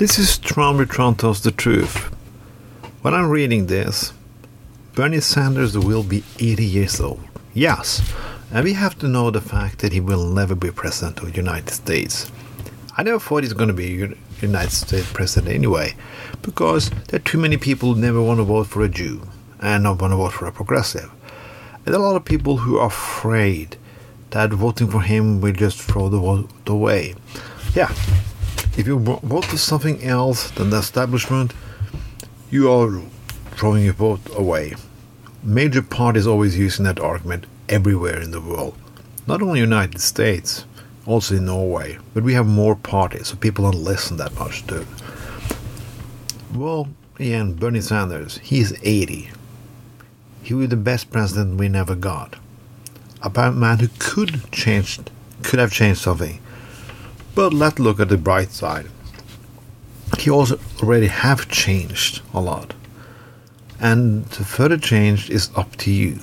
This is Tron tells the truth. When I'm reading this, Bernie Sanders will be 80 years old. Yes, and we have to know the fact that he will never be president of the United States. I never thought he's going to be a United States president anyway, because there are too many people who never want to vote for a Jew and not want to vote for a progressive. And there are a lot of people who are afraid that voting for him will just throw the vote away. Yeah, if you vote for something else than the establishment, you are throwing your vote away. Major parties always using that argument everywhere in the world. Not only United States, also in Norway. But we have more parties, so people don't listen that much to it. Well, again, Bernie Sanders, he's 80. He was the best president we never got. A man who could change, could have changed something. But let's look at the bright side. He also already have changed a lot. And the further change is up to you.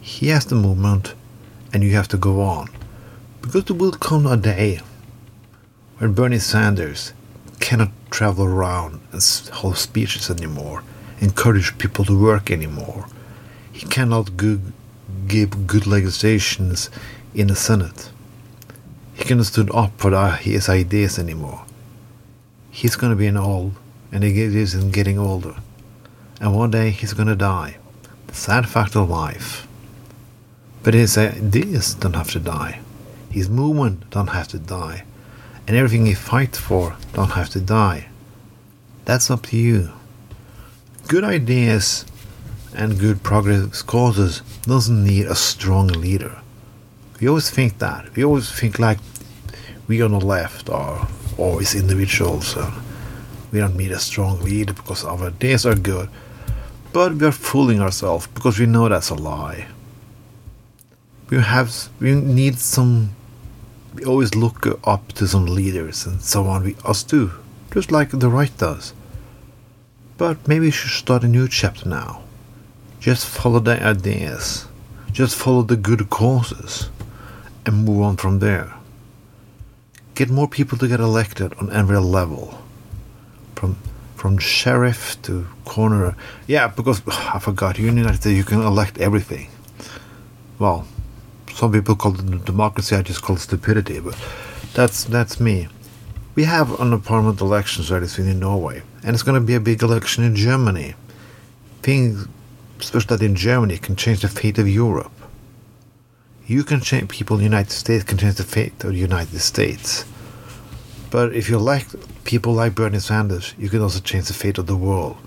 He has the movement, and you have to go on. Because there will come a day when Bernie Sanders cannot travel around and hold speeches anymore, encourage people to work anymore. He cannot go, give good legislations in the Senate. He cannot stand up for his ideas anymore. He's going to be an old, and he is getting older. And one day he's going to die. The sad fact of life. But his ideas don't have to die. His movement don't have to die. And everything he fights for don't have to die. That's up to you. Good ideas and good progress causes doesn't need a strong leader. We always think that. We always think like we on the left are always individuals. We don't need a strong leader because our days are good. But we are fooling ourselves because we know that's a lie. We have we need some we always look up to some leaders and so on. We us do, just like the right does. But maybe we should start a new chapter now. Just follow the ideas, just follow the good causes, and move on from there. Get more people to get elected on every level, from from sheriff to corner. Yeah, because I forgot. You United States, you can elect everything. Well, some people call it democracy. I just call it stupidity. But that's that's me. We have an parliament elections very soon in Norway, and it's going to be a big election in Germany. Things, especially that in Germany, can change the fate of Europe. You can change people in the United States can change the fate of the United States. But if you like people like Bernie Sanders, you can also change the fate of the world.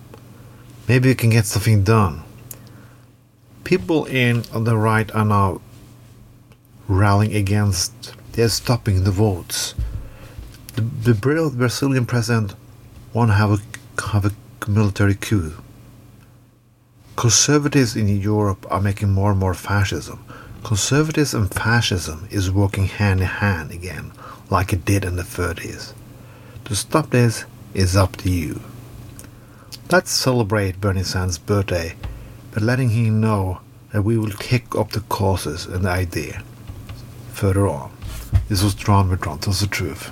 Maybe you can get something done. People in on the right are now rallying against. They're stopping the votes. The, the Brazilian president want to have a, have a military coup. Conservatives in Europe are making more and more fascism. Conservatives and fascism is working hand in hand again, like it did in the 30s. To stop this is up to you. Let's celebrate Bernie Sanders' birthday by letting him know that we will kick up the causes and the idea further on. This was drawn with Tron tells the truth.